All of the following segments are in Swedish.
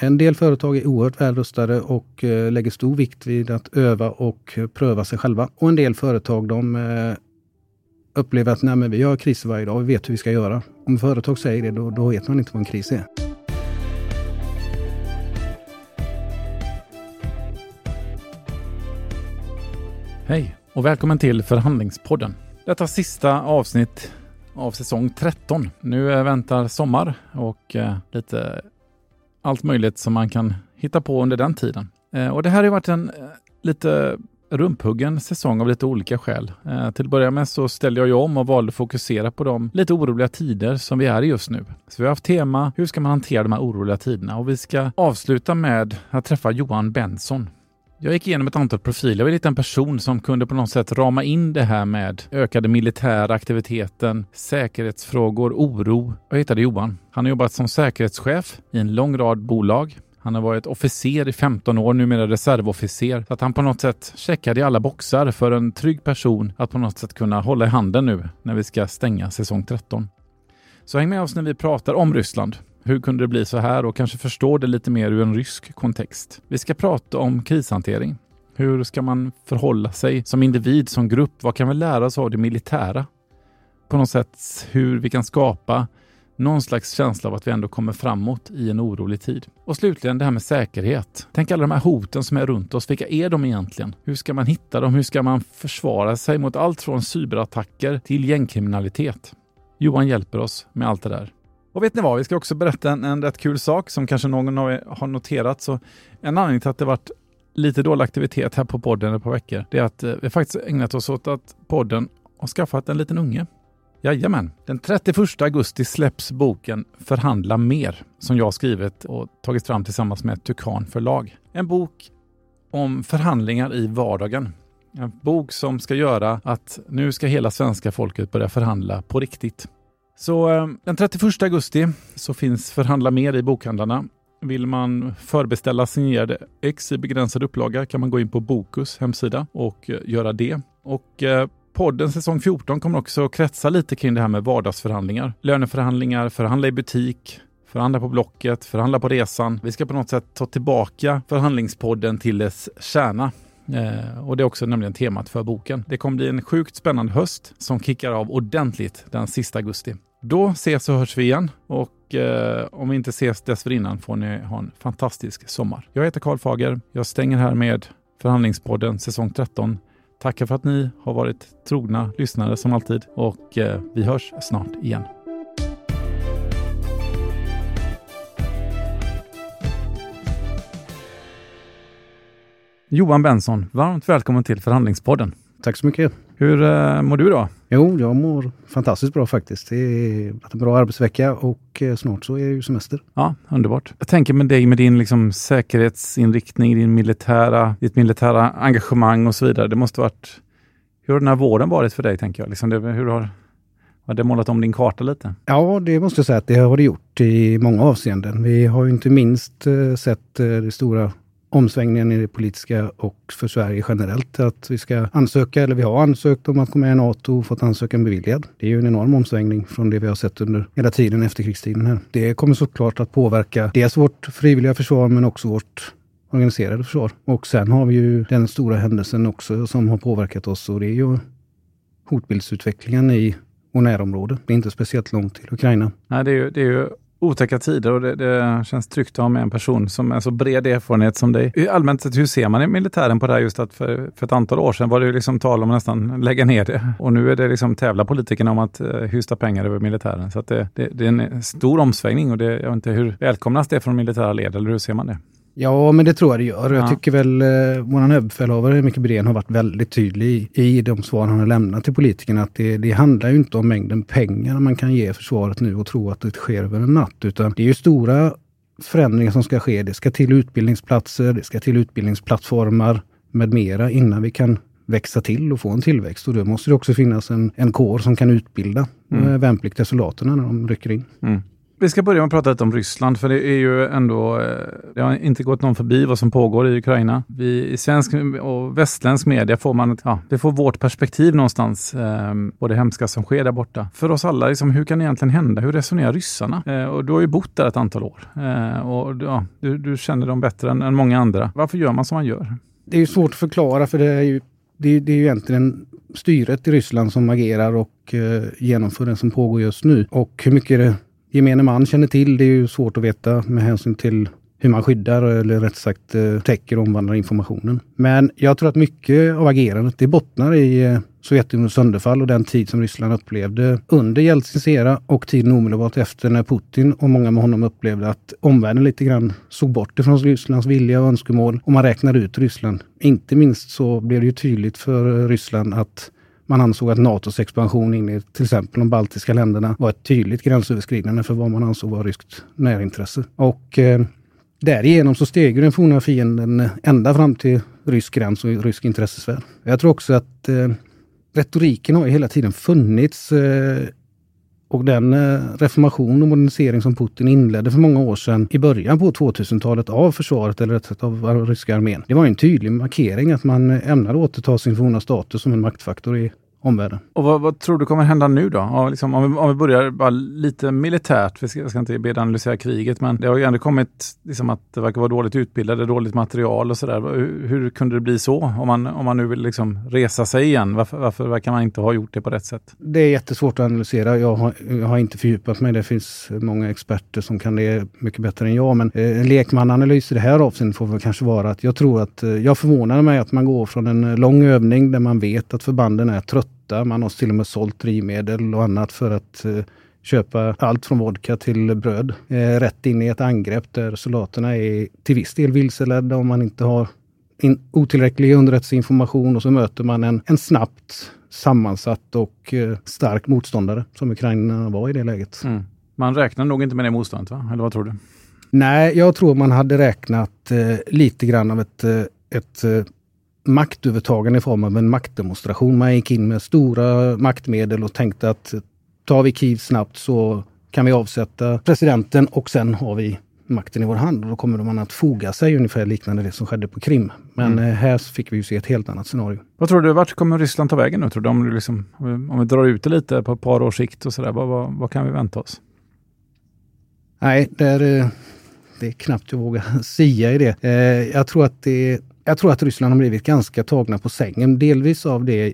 En del företag är oerhört välrustade och eh, lägger stor vikt vid att öva och pröva sig själva. Och en del företag de eh, upplever att Nej, men vi har kriser varje dag, vi vet hur vi ska göra. Om företag säger det, då, då vet man inte vad en kris är. Hej och välkommen till Förhandlingspodden. Detta sista avsnitt av säsong 13. Nu eh, väntar sommar och lite allt möjligt som man kan hitta på under den tiden. Eh, och det här har varit en eh, lite rumphuggen säsong av lite olika skäl. Eh, till att börja med så ställde jag ju om och valde att fokusera på de lite oroliga tider som vi är i just nu. Så vi har haft tema, hur ska man hantera de här oroliga tiderna? Och vi ska avsluta med att träffa Johan Benson. Jag gick igenom ett antal profiler. Jag var lite en person som kunde på något sätt rama in det här med ökade militära aktiviteten, säkerhetsfrågor, oro. Jag hittade Johan. Han har jobbat som säkerhetschef i en lång rad bolag. Han har varit officer i 15 år, numera reservofficer. Så att han på något sätt checkade i alla boxar för en trygg person att på något sätt kunna hålla i handen nu när vi ska stänga säsong 13. Så häng med oss när vi pratar om Ryssland. Hur kunde det bli så här och kanske förstå det lite mer ur en rysk kontext. Vi ska prata om krishantering. Hur ska man förhålla sig som individ, som grupp? Vad kan vi lära oss av det militära? På något sätt hur vi kan skapa någon slags känsla av att vi ändå kommer framåt i en orolig tid. Och slutligen det här med säkerhet. Tänk alla de här hoten som är runt oss. Vilka är de egentligen? Hur ska man hitta dem? Hur ska man försvara sig mot allt från cyberattacker till gängkriminalitet? Johan hjälper oss med allt det där. Och vet ni vad? Vi ska också berätta en, en rätt kul sak som kanske någon av er har noterat. Så en anledning till att det varit lite dålig aktivitet här på podden ett par veckor, det är att eh, vi faktiskt ägnat oss åt att podden har skaffat en liten unge. Jajamän. Den 31 augusti släpps boken Förhandla mer som jag skrivit och tagit fram tillsammans med Tukan förlag. En bok om förhandlingar i vardagen. En bok som ska göra att nu ska hela svenska folket börja förhandla på riktigt. Så ehm, den 31 augusti så finns Förhandla mer i bokhandlarna. Vill man förbeställa signerade ex i begränsad upplaga kan man gå in på Bokus hemsida och eh, göra det. Och eh, podden säsong 14 kommer också kretsa lite kring det här med vardagsförhandlingar. Löneförhandlingar, förhandla i butik, förhandla på Blocket, förhandla på resan. Vi ska på något sätt ta tillbaka förhandlingspodden till dess kärna. Eh, och det är också nämligen temat för boken. Det kommer bli en sjukt spännande höst som kickar av ordentligt den sista augusti. Då ses och hörs vi igen och eh, om vi inte ses dessförinnan får ni ha en fantastisk sommar. Jag heter Karl Fager. Jag stänger här med Förhandlingspodden säsong 13 Tackar för att ni har varit trogna lyssnare som alltid och eh, vi hörs snart igen. Johan Benson, varmt välkommen till Förhandlingspodden. Tack så mycket. Hur eh, mår du då? Jo, jag mår fantastiskt bra faktiskt. Det är en bra arbetsvecka och eh, snart så är det ju semester. Ja, underbart. Jag tänker med dig med din liksom, säkerhetsinriktning, din militära, ditt militära engagemang och så vidare. Det måste varit... Hur har den här våren varit för dig, tänker jag? Liksom det, hur har, har det målat om din karta lite? Ja, det måste jag säga att det har det gjort i många avseenden. Vi har ju inte minst eh, sett eh, det stora omsvängningen i det politiska och för Sverige generellt. Att vi ska ansöka, eller vi har ansökt om att gå med i NATO och fått ansökan beviljad. Det är ju en enorm omsvängning från det vi har sett under hela tiden efter krigstiden här. Det kommer såklart att påverka dels vårt frivilliga försvar men också vårt organiserade försvar. Och sen har vi ju den stora händelsen också som har påverkat oss och det är ju hotbildsutvecklingen i vår närområde. Det är inte speciellt långt till Ukraina. Nej, det är ju, det är ju otäcka tider och det, det, känns tryggt att ha med en person som är så bred erfarenhet som dig. Allmänt sett, hur ser man i militären på det här just att för, för ett antal år sedan var det liksom tal om att nästan lägga ner det och nu är det liksom tävla politikerna om att uh, hysta pengar över militären. Så att det, det, det är en stor omsvängning och det, jag vet inte hur välkomnas det från militära led eller hur ser man det? Ja, men det tror jag det gör. Jag tycker väl eh, vår överbefälhavare Micke Bredén har varit väldigt tydlig i de svar han har lämnat till politikerna att det, det handlar ju inte om mängden pengar man kan ge försvaret nu och tro att det sker över en natt, utan det är ju stora förändringar som ska ske. Det ska till utbildningsplatser, det ska till utbildningsplattformar med mera innan vi kan växa till och få en tillväxt. Och då måste det också finnas en, en kår som kan utbilda mm. Eh, värnpliktiga soldaterna när de rycker in. Mm. Vi ska börja med att prata lite om Ryssland, för det är ju ändå, eh, det har inte gått någon förbi vad som pågår i Ukraina. Vi, I svensk och västländsk media får man, ja, vi får vårt perspektiv någonstans eh, på det hemska som sker där borta. För oss alla, liksom, hur kan det egentligen hända? Hur resonerar ryssarna? Eh, och du har ju bott där ett antal år eh, och ja, du, du, känner dem bättre än, än många andra. Varför gör man som man gör? Det är ju svårt att förklara för det är ju, det är, det är ju egentligen styret i Ryssland som agerar och eh, genomför det som pågår just nu. Och hur mycket det gemene man känner till, det är ju svårt att veta med hänsyn till hur man skyddar eller rätt sagt eh, täcker och omvandlar informationen. Men jag tror att mycket av agerandet det bottnar i eh, Sovjetunionens sönderfall och den tid som Ryssland upplevde under Jeltsins era och tiden omedelbart efter när Putin och många med honom upplevde att omvärlden lite grann såg bort ifrån Rysslands vilja och önskemål och man räknade ut Ryssland. Inte minst så blev det ju tydligt för Ryssland att man ansåg att NATOs expansion in i till exempel de baltiska länderna var ett tydligt gränsöverskridande för vad man ansåg var ryskt närintresse. Och eh, därigenom så steg den forna fienden eh, ända fram till rysk gräns och rysk intressesfär. Jag tror också att eh, retoriken har hela tiden funnits eh, och den eh, reformation och modernisering som Putin inledde för många år sedan i början på 2000-talet av försvaret, eller rätt sagt av ryska armén. Det var en tydlig markering att man ämnar återta sin forna status som en maktfaktor i omvärlden. Och vad, vad, tror du kommer hända nu då? Ja, liksom, om, vi, om, vi, börjar bara lite militärt, vi ska, jag ska inte be dig analysera kriget, men det har ju ändå kommit liksom, att det verkar vara dåligt utbildade, dåligt material och sådär. Hur, hur kunde det bli så? Om man, om man nu vill liksom resa sig igen, varför, varför verkar man inte ha gjort det på rätt sätt? Det är jättesvårt att analysera. Jag har, jag har inte fördjupat mig. Det finns många experter som kan det mycket bättre än jag. Men eh, en lekmananalys i det här avseendet får väl kanske vara att jag tror att eh, jag förvånar mig att man går från en lång övning där man vet att förbanden är trötta ofta. Man har till och med sålt drivmedel och annat för att eh, köpa allt från vodka till bröd. Eh, rätt in i ett angrepp där soldaterna är till viss del vilseledda om man inte har in, otillräcklig underrättelseinformation och så möter man en, en snabbt sammansatt och eh, stark motståndare som Ukraina var i det läget. Mm. Man räknar nog inte med det motståndet, va? eller vad tror du? Nej, jag tror man hade räknat eh, lite grann av ett, eh, ett eh, maktövertagande i form av en maktdemonstration. Man gick in med stora maktmedel och tänkte att tar vi Kiev snabbt så kan vi avsätta presidenten och sen har vi makten i vår hand. Och då kommer man att foga sig ungefär liknande det som skedde på Krim. Men mm. Eh, här fick vi ju se ett helt annat scenario. Vad tror du, vart kommer Ryssland ta vägen nu? Tror du? Om, liksom, om vi drar ut det lite på ett par års sikt och sådär, vad, vad, vad kan vi vänta oss? Nej, det är, eh, det är knappt jag vågar sia i det. Eh, jag tror att det jag tror att Ryssland har blivit ganska tagna på sängen. Delvis av det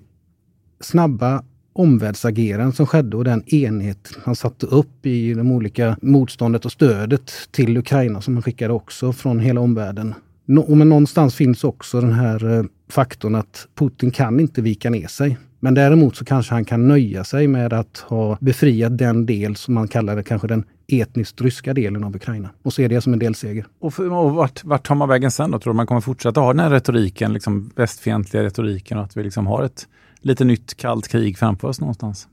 snabba omvärldsagerande som skedde och den enhet man satte upp i de olika motståndet och stödet till Ukraina som man skickade också från hela omvärlden. men någonstans finns också den här eh, faktorn att Putin kan inte vika ner sig. Men däremot så kanske han kan nöja sig med att ha befriat den del som man kallar det kanske den etniskt ryska delen av Ukraina och se det som en delseger. Och, för, och vart, vart tar man vägen sen då? Tror du man kommer fortsätta ha den här retoriken, liksom västfientliga retoriken och att vi liksom har ett lite nytt kallt krig framför oss någonstans?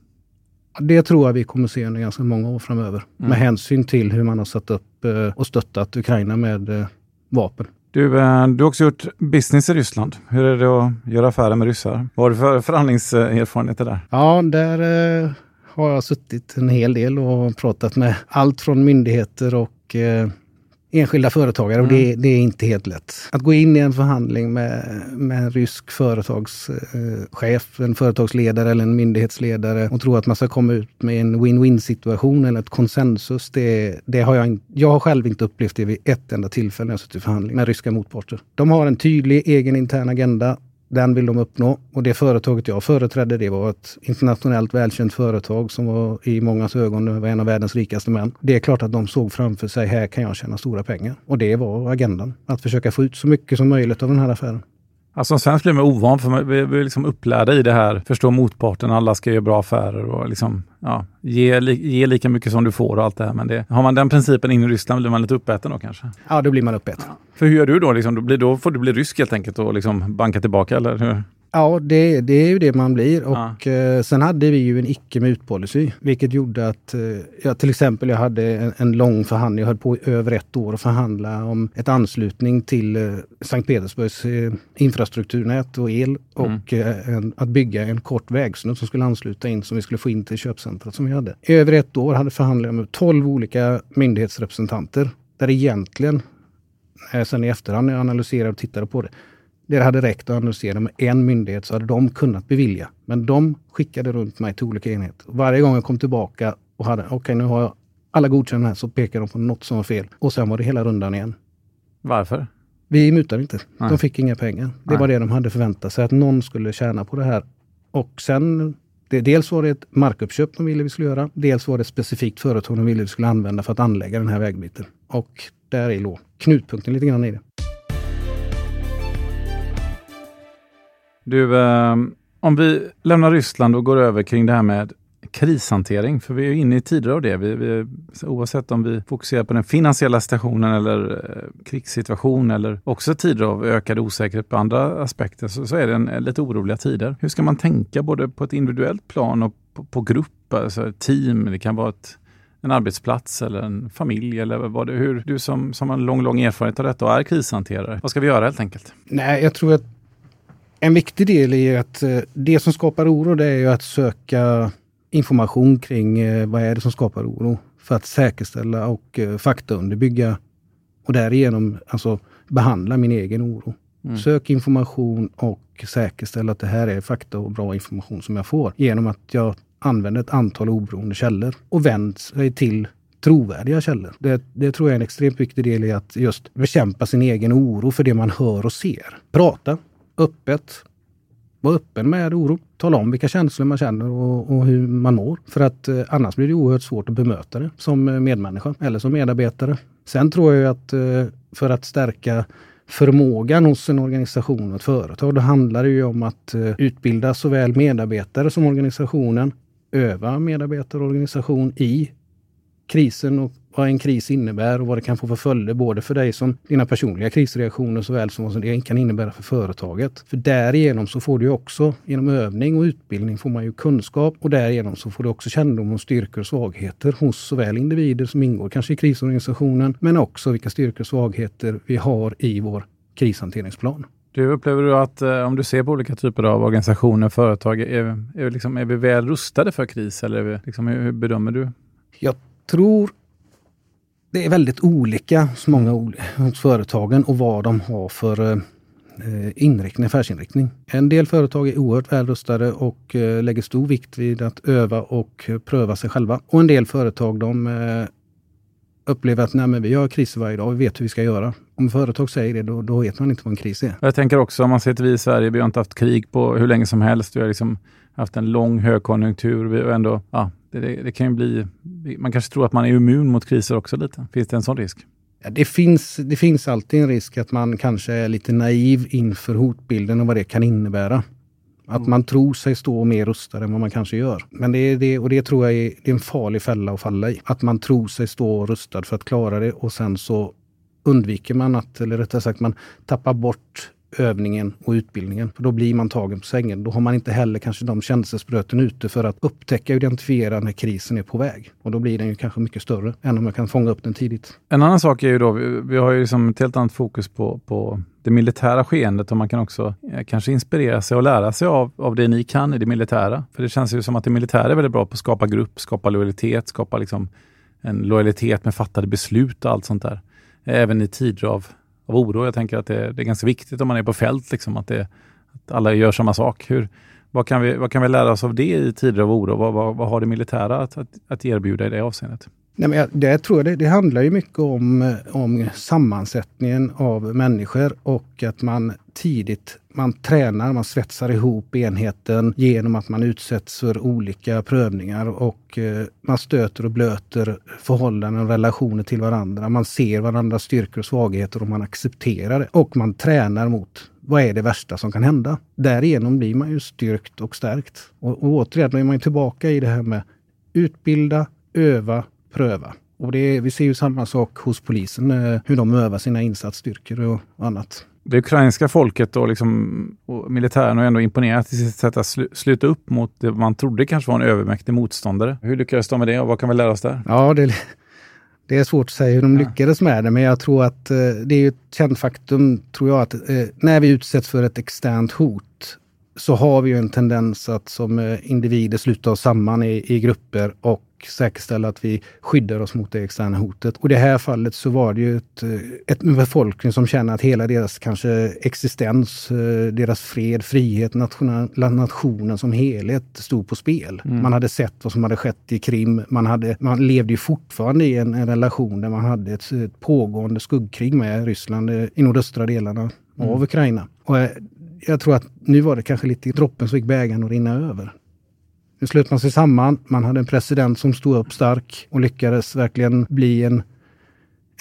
Det tror jag vi kommer se under ganska många år framöver mm. med hänsyn till hur man har satt upp eh, och stöttat Ukraina med eh, vapen. Du, eh, du har också gjort business i Ryssland. Hur är det att göra affärer med ryssar? Vad har du för förhandlingserfarenheter där? Ja, där har jag suttit en hel del och pratat med allt från myndigheter och eh, enskilda företagare och det, mm. det, är inte helt lätt. Att gå in i en förhandling med, med en rysk företagschef, en företagsledare eller en myndighetsledare och tro att man ska komma ut med en win-win situation eller ett konsensus. Det, det har jag, jag har själv inte upplevt det vid ett enda tillfälle när jag suttit i förhandling med ryska motparter. De har en tydlig egen intern agenda den vill de uppnå. Och det företaget jag företrädde det var ett internationellt välkänt företag som var i mångas ögon var en av världens rikaste män. Det är klart att de såg framför sig, här kan jag tjäna stora pengar. Och det var agendan. Att försöka få ut så mycket som möjligt av den här affären. Alltså som svensk blir man ovan för vi, vi är liksom upplärda i det här, förstå motparten, alla ska göra bra affärer och liksom, ja, ge, ge lika mycket som du får och allt det här. Men det, har man den principen in i Ryssland blir man lite uppäten då kanske? Ja, då blir man uppäten. För hur gör du då? Liksom, då, blir, då får du bli rysk helt enkelt och liksom banka tillbaka eller hur? Ja, det, det är ju det man blir. Och ja. sen hade vi ju en icke mutpolicy, vilket gjorde att, ja, till exempel jag hade en, en, lång förhandling, jag höll på i över ett år att förhandla om ett anslutning till Sankt Petersburgs infrastrukturnät och el och mm. en, att bygga en kort vägsnutt som skulle ansluta in som vi skulle få in till köpcentret som vi hade. I över ett år hade förhandlingar med 12 olika myndighetsrepresentanter där egentligen, sen i efterhand när jag analyserade och tittade på det, det hade räckt att analysera med en myndighet så hade de kunnat bevilja. Men de skickade runt mig till olika enheter. Varje gång jag kom tillbaka och hade, okej okay, nu har jag alla godkända här, så pekade de på något som var fel. Och sen var det hela rundan igen. Varför? Vi mutade inte. Nej. De fick inga pengar. Det Nej. var det de hade förväntat sig, att någon skulle tjäna på det här. Och sen, det, dels var det ett markuppköp de ville vi skulle göra. Dels var det ett specifikt företag de ville vi skulle använda för att anlägga den här vägbiten. Och där är låg knutpunkten lite grann i det. Du, eh, om vi lämnar Ryssland och går över kring det här med krishantering, för vi är inne i tider av det. Vi, vi, oavsett om vi fokuserar på den finansiella situationen eller eh, krigssituation eller också tider av ökad osäkerhet på andra aspekter, så, så är det en, en, lite oroliga tider. Hur ska man tänka både på ett individuellt plan och på, på grupp, alltså team, det kan vara ett en arbetsplats eller en familj eller vad det, hur du som, som har en lång, lång erfarenhet av detta och är krishanterare, vad ska vi göra helt enkelt? Nej, jag tror att en viktig del är att eh, det som skapar oro det är ju att söka information kring eh, vad är det som skapar oro för att säkerställa och eh, faktaunderbygga och därigenom alltså behandla min egen oro. Mm. Sök information och säkerställa att det här är fakta och bra information som jag får genom att jag använder ett antal oberoende källor och vänder sig till trovärdiga källor. Det, det, tror jag är en extremt viktig del i att just bekämpa sin egen oro för det man hör och ser. Prata öppet. Var öppen med oro. Tala om vilka känslor man känner och, och hur man mår. För att eh, annars blir det oerhört svårt att bemöta det som eh, medmänniska eller som medarbetare. Sen tror jag att eh, för att stärka förmågan hos en organisation och ett företag, då handlar det ju om att eh, utbilda såväl medarbetare som organisationen, öva medarbetare och organisation i krisen och vad en kris innebär och vad det kan få för följder både för dig som dina personliga krisreaktioner såväl som vad det kan innebära för företaget. För därigenom så får du också, genom övning och utbildning, får man ju kunskap och därigenom så får du också kännedom om styrkor och svagheter hos såväl individer som ingår kanske i krisorganisationen, men också vilka styrkor och svagheter vi har i vår krishanteringsplan. Du upplever du att eh, om du ser på olika typer av organisationer, företag, är, är, liksom, är vi väl rustade för kris eller vi, liksom, hur bedömer du? Jag tror det är väldigt olika hos många hos företagen och vad de har för eh, eh, inriktning, affärsinriktning. En del företag är oerhört välrustade och eh, lägger stor vikt vid att öva och pröva sig själva. Och en del företag de upplever att Nej, men vi har kriser varje dag, vi vet hur vi ska göra. Om företag säger det, då, då vet man inte vad en kris är. Jag tänker också, om man ser till vi i Sverige, vi har inte haft krig på hur länge som helst. Vi har liksom haft en lång högkonjunktur. Vi har ändå, ja, det, det, kan ju bli... Man kanske tror att man är immun mot kriser också lite. Finns det en sån risk? Ja, det, finns, det finns alltid en risk att man kanske är lite naiv inför hotbilden och vad det kan innebära. Att mm. man tror sig stå mer rustad än vad man kanske gör. Men det är det, och det tror jag är, det är en farlig fälla att falla i. Att man tror sig stå rustad för att klara det och sen så undviker man att, eller rättare sagt man tappar bort övningen och utbildningen. För då blir man tagen på sängen. Då har man inte heller kanske de känselspröten ute för att upptäcka och identifiera när krisen är på väg. Och då blir den ju kanske mycket större än om jag kan fånga upp den tidigt. En annan sak är ju då, vi, vi har ju liksom ett helt annat fokus på, på det militära skeendet och man kan också eh, kanske inspirera sig och lära sig av, av det ni kan i det militära. För det känns ju som att det militära är väldigt bra på att skapa grupp, skapa lojalitet, skapa liksom en lojalitet med fattade beslut och allt sånt där. Även i tider av av oro. Jag tänker att det, det, är ganska viktigt om man är på fält, liksom, att, det, att alla gör samma sak. Hur, vad, kan vi, vad kan vi lära oss av det i tider av oro? Vad, vad, vad har det militära att, att, att erbjuda i det avseendet? Nej, men jag, det tror jag det, det, handlar ju mycket om, eh, om sammansättningen av människor och att man tidigt man tränar, man svetsar ihop enheten genom att man utsätts för olika prövningar och eh, man stöter och blöter förhållanden och relationer till varandra. Man ser varandras styrkor och svagheter och man accepterar det. Och man tränar mot vad är det värsta som kan hända? Därigenom blir man ju styrkt och stärkt. Och, och återigen, då är man tillbaka i det här med utbilda, öva, pröva. Och det, vi ser ju samma sak hos polisen, eh, hur de övar sina insatsstyrkor och annat. det ukrainska folket och, liksom, och militären har ändå imponerat i sitt sätt att sl sluta upp mot det man trodde kanske var en övermäktig motståndare. Hur lyckades de med det och vad kan vi lära oss där? Ja, det, det är svårt att säga hur de lyckades med det, men jag tror att eh, det är ett känt faktum, tror jag, att eh, när vi utsätts för ett externt hot så har vi ju en tendens att som eh, individer sluta oss samman i, i grupper och säkerställa att vi skyddar oss mot det externa hotet. Och i det här fallet så var det ju ett, eh, ett, befolkning som känner att hela deras kanske existens, eh, deras fred, frihet, nationella nationen som helhet stod på spel. Mm. Man hade sett vad som hade skett i Krim. Man, hade, man levde ju fortfarande i en, en relation där man hade ett, ett pågående skuggkrig med Ryssland i nordöstra delarna mm. av Ukraina. Och jag tror att nu var det kanske lite droppen som fick bägaren att rinna över. Nu slöt man sig samman. Man hade en president som stod upp stark och lyckades verkligen bli en,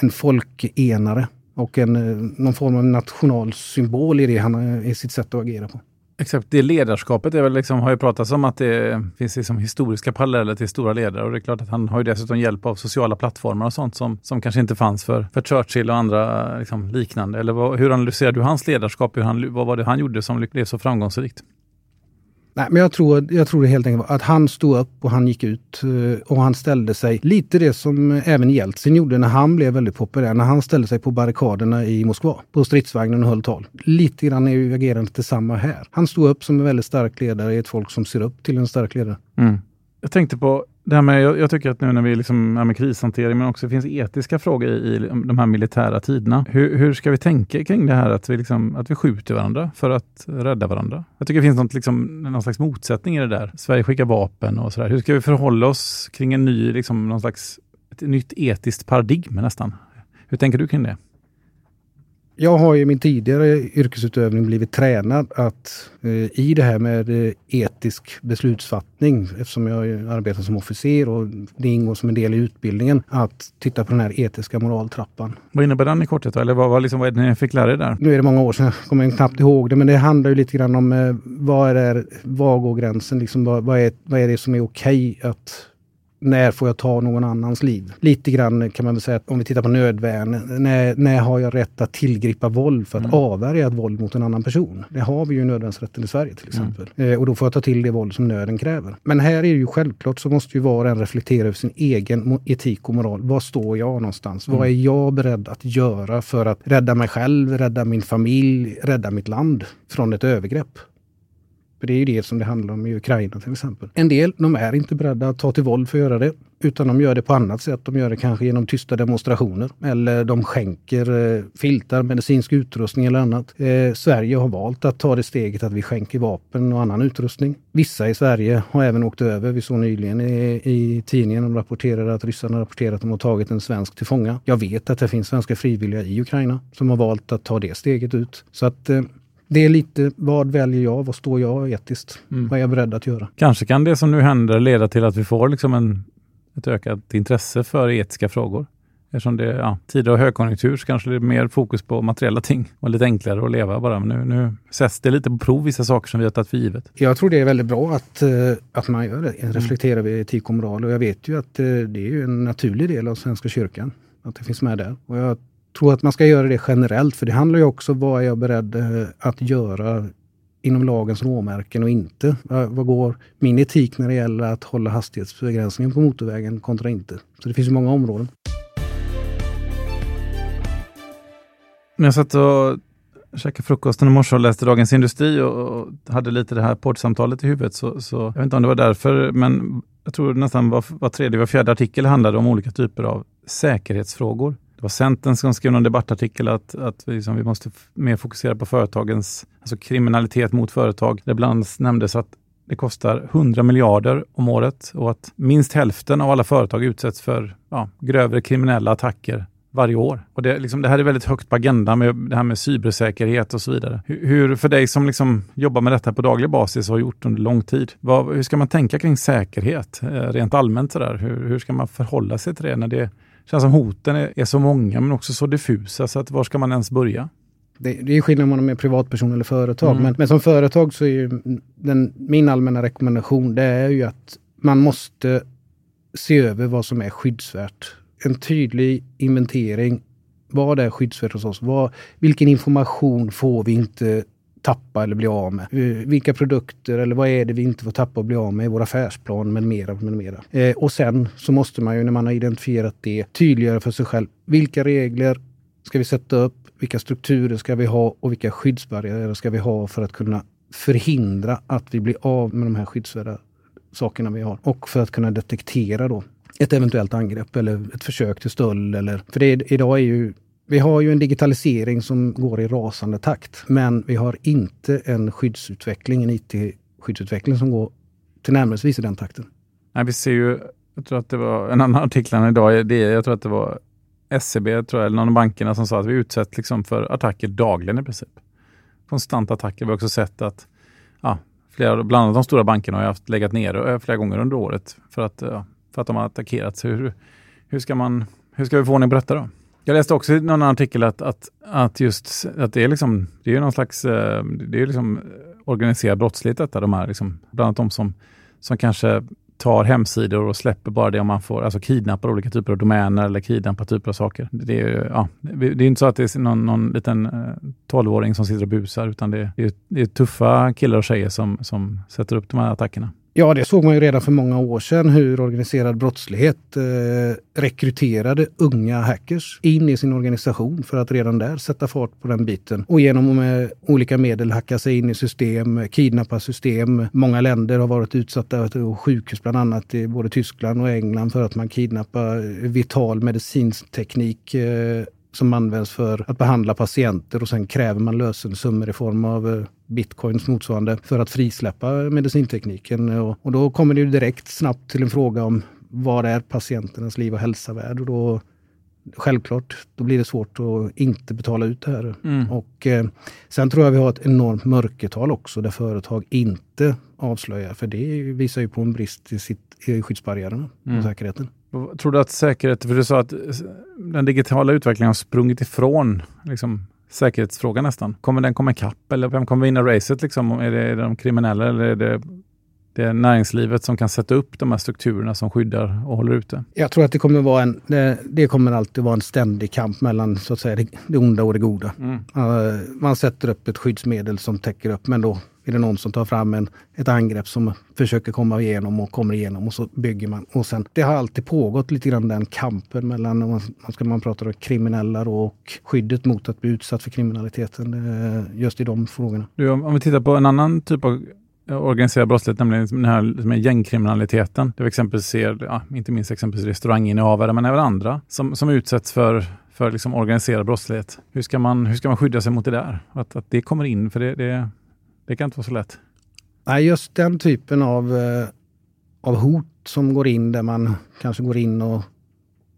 en folkenare och en, eh, någon form av nationalsymbol i, det han, eh, i sitt sätt att agera på. Exakt, det ledarskapet är väl liksom, har ju pratats om att det finns liksom historiska paralleller till stora ledare och det är klart att han har ju dessutom hjälp av sociala plattformar och sånt som, som kanske inte fanns för, för Churchill och andra eh, liksom, liknande. Eller vad, hur analyserar du hans ledarskap? Hur han, vad var det han gjorde som blev så framgångsrikt? Nej, men jag tror, jag tror det helt enkelt att han stod upp och han gick ut eh, och han ställde sig lite det som eh, även Jeltsin gjorde när han blev väldigt populär. När han ställde sig på barrikaderna i Moskva på stridsvagnen och höll tal. Lite grann är ju agerandet detsamma här. Han stod upp som en väldigt stark ledare i ett folk som ser upp till en stark ledare. Mm. Jag tänkte på det här med, jag, jag, tycker att nu när vi liksom är med krishantering, men också finns etiska frågor i, i de här militära tiderna. Hur, hur, ska vi tänka kring det här att vi, liksom, att vi skjuter varandra för att rädda varandra? Jag tycker det finns något, liksom, någon slags motsättning i det där. Sverige skickar vapen och sådär. Hur ska vi förhålla oss kring en ny, liksom, någon slags, ett nytt etiskt paradigm nästan? Hur tänker du kring det? Jag har i min tidigare yrkesutövning blivit tränad att eh, i det här med eh, etisk beslutsfattning, eftersom jag arbetar som officer och det ingår som en del i utbildningen, att titta på den här etiska moraltrappan. Vad innebär den i korthet? Eller vad, vad, liksom, vad är det ni fick lära er där? Nu är det många år sedan, jag kommer knappt ihåg det, men det handlar ju lite grann om eh, vad är var går gränsen? Liksom, vad, vad, är, vad är det som är okej okay att när får jag ta någon annans liv? Lite grann kan man väl säga att om vi tittar på nödvärn, när, när har jag rätt att tillgripa våld för att mm. avvärja ett våld mot en annan person? Det har vi ju nödvärnsrätten i Sverige till mm. exempel. Mm. Eh, och då får jag ta till det våld som nöden kräver. Men här är det ju självklart så måste ju var och en reflektera över sin egen etik och moral. Var står jag någonstans? Mm. Vad är jag beredd att göra för att rädda mig själv, rädda min familj, rädda mitt land från ett övergrepp? För det är ju det som det handlar om i Ukraina till exempel. En del, de är inte beredda att ta till våld för att göra det. Utan de gör det på annat sätt. De gör det kanske genom tysta demonstrationer. Eller de skänker eh, filtar, medicinsk utrustning eller annat. Eh, Sverige har valt att ta det steget att vi skänker vapen och annan utrustning. Vissa i Sverige har även åkt över. Vi såg nyligen i, i tidningen, de rapporterade att ryssarna rapporterat att de har tagit en svensk till fånga. Jag vet att det finns svenska frivilliga i Ukraina som har valt att ta det steget ut. Så att eh, det är lite vad väljer jag? Vad står jag etiskt? Mm. Vad är jag beredd att göra? Kanske kan det som nu händer leda till att vi får liksom en, ett ökat intresse för etiska frågor. Eftersom det är ja, tider av högkonjunktur så kanske det är mer fokus på materiella ting och lite enklare att leva bara. Men nu, nu sätts det lite på prov, vissa saker som vi har tagit för givet. Jag tror det är väldigt bra att, eh, att man gör det, mm. reflekterar över etik och moral. Och jag vet ju att eh, det är en naturlig del av Svenska kyrkan, att det finns med där. Och jag tror att man ska göra det generellt, för det handlar ju också om vad är jag beredd eh, att göra inom lagens råmärken och inte. Vad går min etik när det gäller att hålla hastighetsbegränsningen på motorvägen kontra inte? Så det finns ju många områden. När jag satt och käkade frukosten i morse och läste Dagens Industri och hade lite det här poddsamtalet i huvudet så, så jag vet inte om det var därför, men jag tror nästan var, var tredje, var fjärde artikel handlade om olika typer av säkerhetsfrågor. Det var Centern som skrev en debattartikel att, att vi, liksom, vi måste mer fokusera på företagens, alltså kriminalitet mot företag. Det bland nämndes att det kostar 100 miljarder om året och att minst hälften av alla företag utsätts för ja, grövre kriminella attacker varje år. Och det, liksom, det, här är väldigt högt på agendan med det här med cybersäkerhet och så vidare. Hur, hur för dig som liksom jobbar med detta på daglig basis och har gjort under lång tid, vad, hur ska man tänka kring säkerhet eh, rent allmänt? Sådär? Hur, hur ska man förhålla sig till det när det känns som hoten är, är, så många men också så diffusa så att var ska man ens börja? Det, det är skillnad om man är privatperson eller företag. Mm. Men, men, som företag så är ju den, min allmänna rekommendation det är ju att man måste se över vad som är skyddsvärt. En tydlig inventering. Vad är skyddsvärd hos oss? Vad, vilken information får vi inte tappa eller bli av med? Eh, vilka produkter eller vad är det vi inte får tappa och bli av med i vår affärsplan med mera. Med mera. Eh, och sen så måste man ju när man har identifierat det tydliggöra för sig själv vilka regler ska vi sätta upp? Vilka strukturer ska vi ha och vilka skyddsbarriärer ska vi ha för att kunna förhindra att vi blir av med de här skyddsvärda sakerna vi har och för att kunna detektera då ett eventuellt angrepp eller ett försök till stöld. Eller, för det, idag är ju vi har ju en digitalisering som går i rasande takt, men vi har inte en skyddsutveckling, en IT-skyddsutveckling som går tillnärmelsevis i den takten. Nej, vi ser ju, jag tror att det var en annan artikel idag, det, jag tror att det var SCB, tror jag, eller någon av bankerna som sa att vi utsätts liksom för attacker dagligen i princip. Konstanta attacker. Vi har också sett att ja, flera, bland annat de stora bankerna har haft legat nere eh, flera gånger under året för att, ja, för att de har attackerats. Hur, hur, ska man, hur ska vi få ordning på detta då? Jag läste också i någon artikel att, att, att just att det är liksom, det är någon slags, eh, det är liksom organiserad brottslighet detta, de här liksom, bland annat de som, som kanske tar hemsidor och släpper bara det om man får, alltså kidnappar olika typer av domäner eller kidnappar typer av saker. Det är, ja, det är inte så att det är någon, någon liten eh, tolvåring som sitter och busar, utan det är, det är tuffa killar och tjejer som, som sätter upp de här attackerna. Ja, det såg man ju redan för många år sedan hur organiserad brottslighet eh, rekryterade unga hackers in i sin organisation för att redan där sätta fart på den biten. Och genom att med olika medel hacka sig in i system, kidnappa system. Många länder har varit utsatta, sjukhus bland annat i både Tyskland och England för att man kidnappar vital medicinsk teknik eh, som används för att behandla patienter och sen kräver man lösensummor i form av eh, bitcoins motsvarande för att frisläppa medicintekniken. Och, och då kommer det ju direkt snabbt till en fråga om vad är patienternas liv och hälsa värd? Och då, självklart, då blir det svårt att inte betala ut det här. Mm. Och eh, sen tror jag vi har ett enormt mörkertal också där företag inte avslöjar, för det visar ju på en brist i, sitt, i skyddsbarriärerna mm. och säkerheten. Tror du att säkerhet, för du sa att eh, den digitala utvecklingen har sprungit ifrån liksom, säkerhetsfrågan nästan. Kommer den komma ikapp eller vem kommer vinna racet? Liksom? Är, det, är det de kriminella eller är det, det är näringslivet som kan sätta upp de här strukturerna som skyddar och håller ute? Jag tror att det kommer vara en, det, kommer alltid vara en ständig kamp mellan så att säga, det, onda och det goda. Mm. Uh, man sätter upp ett skyddsmedel som täcker upp, men då är det någon som tar fram en, ett angrepp som försöker komma igenom och kommer igenom och så bygger man. Och sen, det har alltid pågått lite grann den kampen mellan, man, ska man prata om kriminella då, och skyddet mot att bli utsatt för kriminaliteten. Just i de frågorna. Du, om vi tittar på en annan typ av organiserad brottslighet, nämligen den här liksom gängkriminaliteten. Där vi exempelvis ser, ja, inte minst exempelvis restauranginnehavare, men även andra som, som utsätts för, för liksom organiserad brottslighet. Hur ska, man, hur ska man skydda sig mot det där? Att, att det kommer in, för det, det, det kan inte vara så lätt. Nej, just den typen av, eh, av hot som går in där man kanske går in och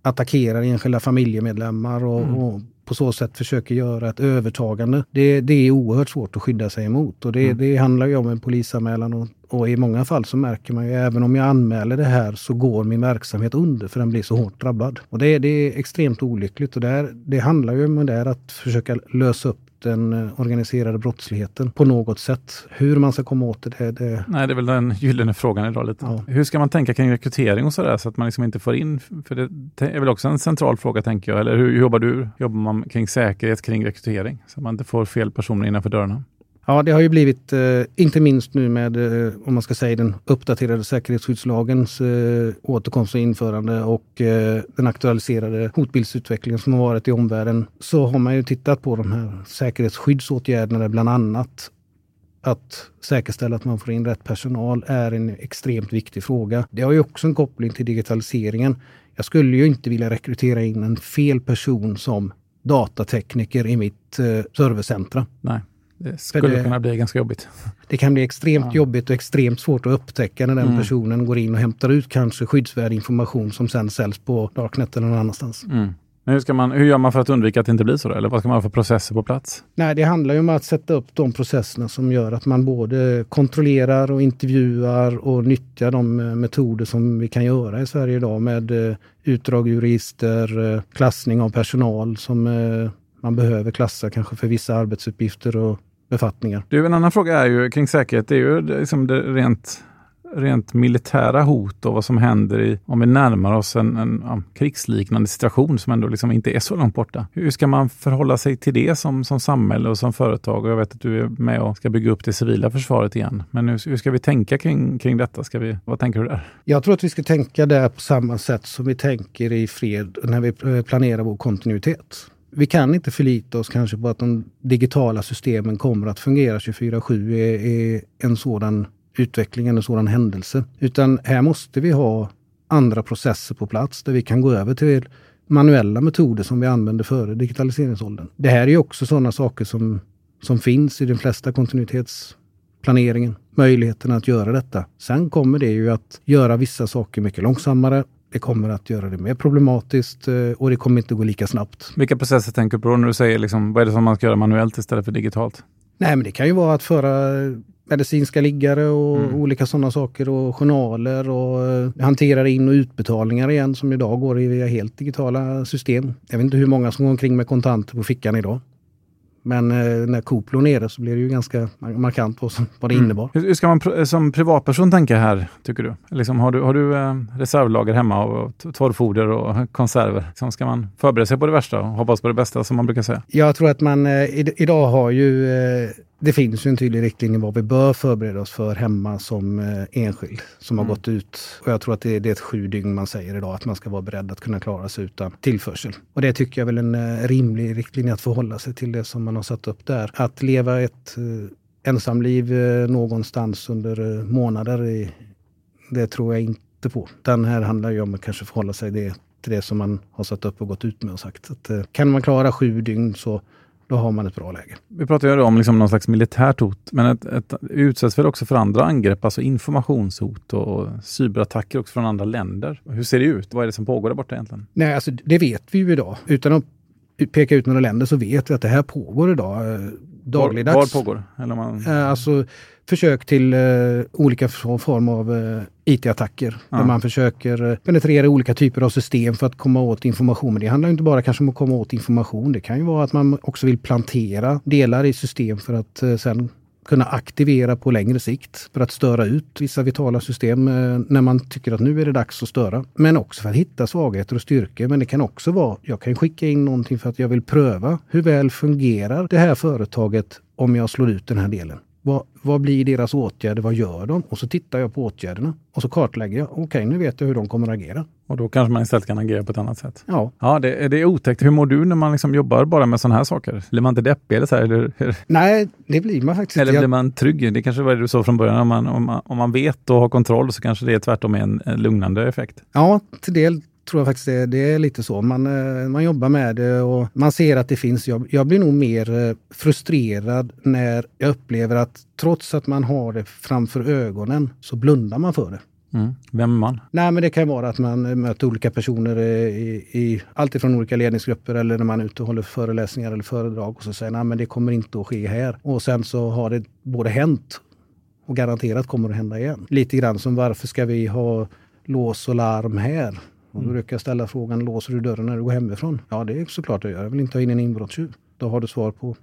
attackerar enskilda familjemedlemmar och, mm. och på så sätt försöker göra ett övertagande. Det, det är oerhört svårt att skydda sig emot och det, mm. det handlar ju om en polisanmälan och, och, i många fall så märker man ju även om jag anmäler det här så går min verksamhet under för den blir så hårt drabbad. Och det, det är extremt olyckligt och det, det handlar ju om det att försöka lösa upp den eh, organiserade brottsligheten på något sätt. Hur man ska komma åt det, det... Nej, det är väl den gyllene frågan idag. Lite. Ja. Hur ska man tänka kring rekrytering och sådär så att man liksom inte får in, för det är väl också en central fråga tänker jag, eller hur jobbar du? Jobbar man kring säkerhet kring rekrytering så att man inte får fel personer innanför dörrarna? Ja, det har ju blivit, eh, inte minst nu med, eh, om man ska säga den uppdaterade säkerhetsskyddslagens eh, återkomst och införande och eh, den aktualiserade hotbildsutvecklingen som har varit i omvärlden, så har man ju tittat på de här säkerhetsskyddsåtgärderna, bland annat att säkerställa att man får in rätt personal är en extremt viktig fråga. Det har ju också en koppling till digitaliseringen. Jag skulle ju inte vilja rekrytera in en fel person som datatekniker i mitt eh, servicecentra. Nej. Det skulle det, kunna bli ganska jobbigt. Det kan bli extremt ja. jobbigt och extremt svårt att upptäcka när den mm. personen går in och hämtar ut kanske skyddsvärd information som sen säljs på Darknet eller någon annanstans. Mm. Men hur, ska man, hur gör man för att undvika att det inte blir så? Då? Eller vad ska man ha för processer på plats? Nej, det handlar ju om att sätta upp de processerna som gör att man både kontrollerar och intervjuar och nyttjar de eh, metoder som vi kan göra i Sverige idag med eh, utdrag ur register, eh, klassning av personal som man behöver klassa kanske för vissa arbetsuppgifter och befattningar. Du, en annan fråga är ju kring säkerhet. Det är ju liksom det rent rent militära hot och vad som händer i, om vi närmar oss en, en ja, krigsliknande situation som ändå liksom inte är så långt borta. Hur ska man förhålla sig till det som, som samhälle och som företag? Och jag vet att du är med och ska bygga upp det civila försvaret igen. Men hur, hur ska vi tänka kring, kring detta? Ska vi, vad tänker du där? Jag tror att vi ska tänka där på samma sätt som vi tänker i fred när vi planerar vår kontinuitet vi kan inte förlita oss kanske på att de digitala systemen kommer att fungera 24-7 är, är en sådan utveckling, en sådan händelse. Utan här måste vi ha andra processer på plats där vi kan gå över till manuella metoder som vi använde före digitaliseringsåldern. Det här är också sådana saker som, som finns i den flesta kontinuitetsplaneringen. Möjligheten att göra detta. Sen kommer det ju att göra vissa saker mycket långsammare det kommer att göra det mer problematiskt eh, och det kommer inte gå lika snabbt. Vilka processer tänker du på när du säger liksom, vad är det som man ska göra manuellt istället för digitalt? Nej, men det kan ju vara att föra medicinska liggare och mm. olika sådana saker och journaler och eh, hantera in och utbetalningar igen som idag går via helt digitala system. Jag vet inte hur många som går omkring med kontanter på fickan idag. Men eh, när Coop låg nere så blev det ju ganska markant vad, vad det mm. innebar. Hur ska man pr som privatperson tänka här, tycker du? Liksom, har du, har du eh, reservlager hemma och torrfoder och konserver? Liksom, ska man förbereda sig på det värsta och hoppas på det bästa som man brukar säga? Jag tror att man eh, idag har ju eh, det finns ju en tydlig riktlinje vad vi bör förbereda oss för hemma som eh, enskild som mm. har gått ut. Och jag tror att det, det är ett sju dygn man säger idag att man ska vara beredd att kunna klara sig utan tillförsel. Och det tycker jag är väl en eh, rimlig riktlinje att förhålla sig till det som man har satt upp där. Att leva ett eh, ensamliv någonstans under månader, det tror jag inte på. Den här handlar ju om att kanske förhålla sig det, till det som man har satt upp och gått ut med och sagt. Att, kan man klara sju dygn så då har man ett bra läge. Vi pratar ju om liksom någon slags militärt hot, men ett, ett, utsätts väl också för andra angrepp, alltså informationshot och cyberattacker också från andra länder. Hur ser det ut? Vad är det som pågår där borta egentligen? Nej, alltså det vet vi ju idag. Utan att peka ut några länder så vet vi att det här pågår idag eh, dagligdags. Var, var pågår? Eller man... Eh, alltså försök till uh, olika form av IT-attacker. Ja. Där man försöker penetrera olika typer av system för att komma åt information. Men det handlar inte bara kanske om att komma åt information. Det kan ju vara att man också vill plantera delar i system för att sen kunna aktivera på längre sikt för att störa ut vissa vitala system eh, när man tycker att nu är det dags att störa. Men också för att hitta svagheter och styrkor. Men det kan också vara, jag kan skicka in någonting för att jag vill pröva hur väl fungerar det här företaget om jag slår ut den här delen. Vad, vad blir deras åtgärder? Vad gör de? Och så tittar jag på åtgärderna och så kartlägger jag. Okej, okay, nu vet jag hur de kommer att agera. Och då kanske man istället kan agera på ett annat sätt. Ja. Ja, det, det är otäckt. Hur mår du när man liksom jobbar bara med sådana här saker? Blir man inte deppig eller så här, eller? Nej, det blir man faktiskt Eller blir man trygg? Det kanske var det du sa från början. Om man, om man, om man vet och har kontroll så kanske det är tvärtom en, en lugnande effekt. Ja, till del tror jag faktiskt det, det är lite så. Man, eh, man jobbar med det och man ser att det finns jobb. Jag blir nog mer eh, frustrerad när jag upplever att trots att man har det framför ögonen så blundar man för det. Mm. Vem är man? Nej, men det kan vara att man möter olika personer i, i allt ifrån olika ledningsgrupper eller när man är ute och håller föreläsningar eller föredrag och så säger nej men det kommer inte att ske här. Och sen så har det både hänt och garanterat kommer att hända igen. Lite grann som varför ska vi ha lås och larm här? Och då brukar jag ställa frågan, låser du dörren när du går hemifrån? Ja, det är såklart jag gör. Jag vill inte ha in en inbrottstjuv. Då har du svar på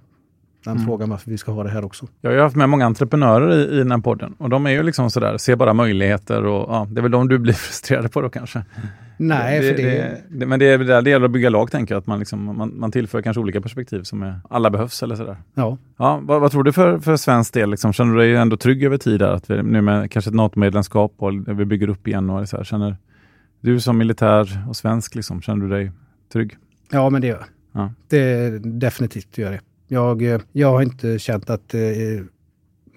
den mm. frågan varför vi ska ha det här också. Jag har haft med många entreprenörer i, i den här podden och de är ju liksom sådär, ser bara möjligheter och ja, det är väl de du blir frustrerad på då kanske? Nej, det, för det... det, det men det är där det gäller att bygga lag, tänker jag. Att man, liksom, man, man tillför kanske olika perspektiv som är, alla behövs eller sådär. Ja. ja vad, vad, tror du för, för svensk del? Liksom, känner du dig ändå trygg över tid där? Att vi, nu med kanske ett NATO-medlemskap och vi bygger upp igen och så här, känner du som militär och svensk, liksom, känner du dig trygg? Ja, men det gör jag. Ja. Det definitivt gör det. Jag, eh, jag har inte känt att det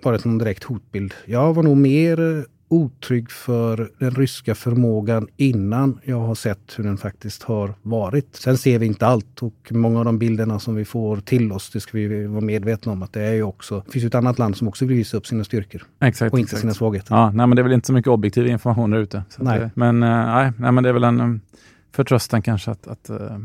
varit någon direkt hotbild. Jag var nog mer otrygg för den ryska förmågan innan jag har sett hur den faktiskt har varit. Sen ser vi inte allt och många av de bilderna som vi får till oss, det ska vi vara medvetna om att det är ju också, det finns ju ett annat land som också vill visa upp sina styrkor. Exakt, och inte exakt. sina svagheter. Ja, nej, men det är väl inte så mycket objektiv information där ute. Nej. men, äh, nej, nej, men det är väl en förtröstan kanske att, att äh,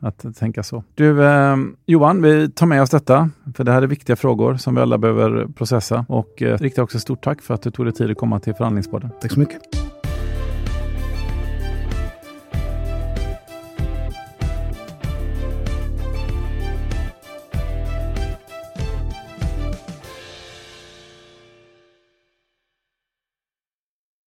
att tänka så. Du eh, Johan, vi tar med oss detta, för det här är viktiga frågor som vi alla behöver processa och eh, riktar också stort tack för att du tog dig tid att komma till förhandlingspodden. Tack så mycket.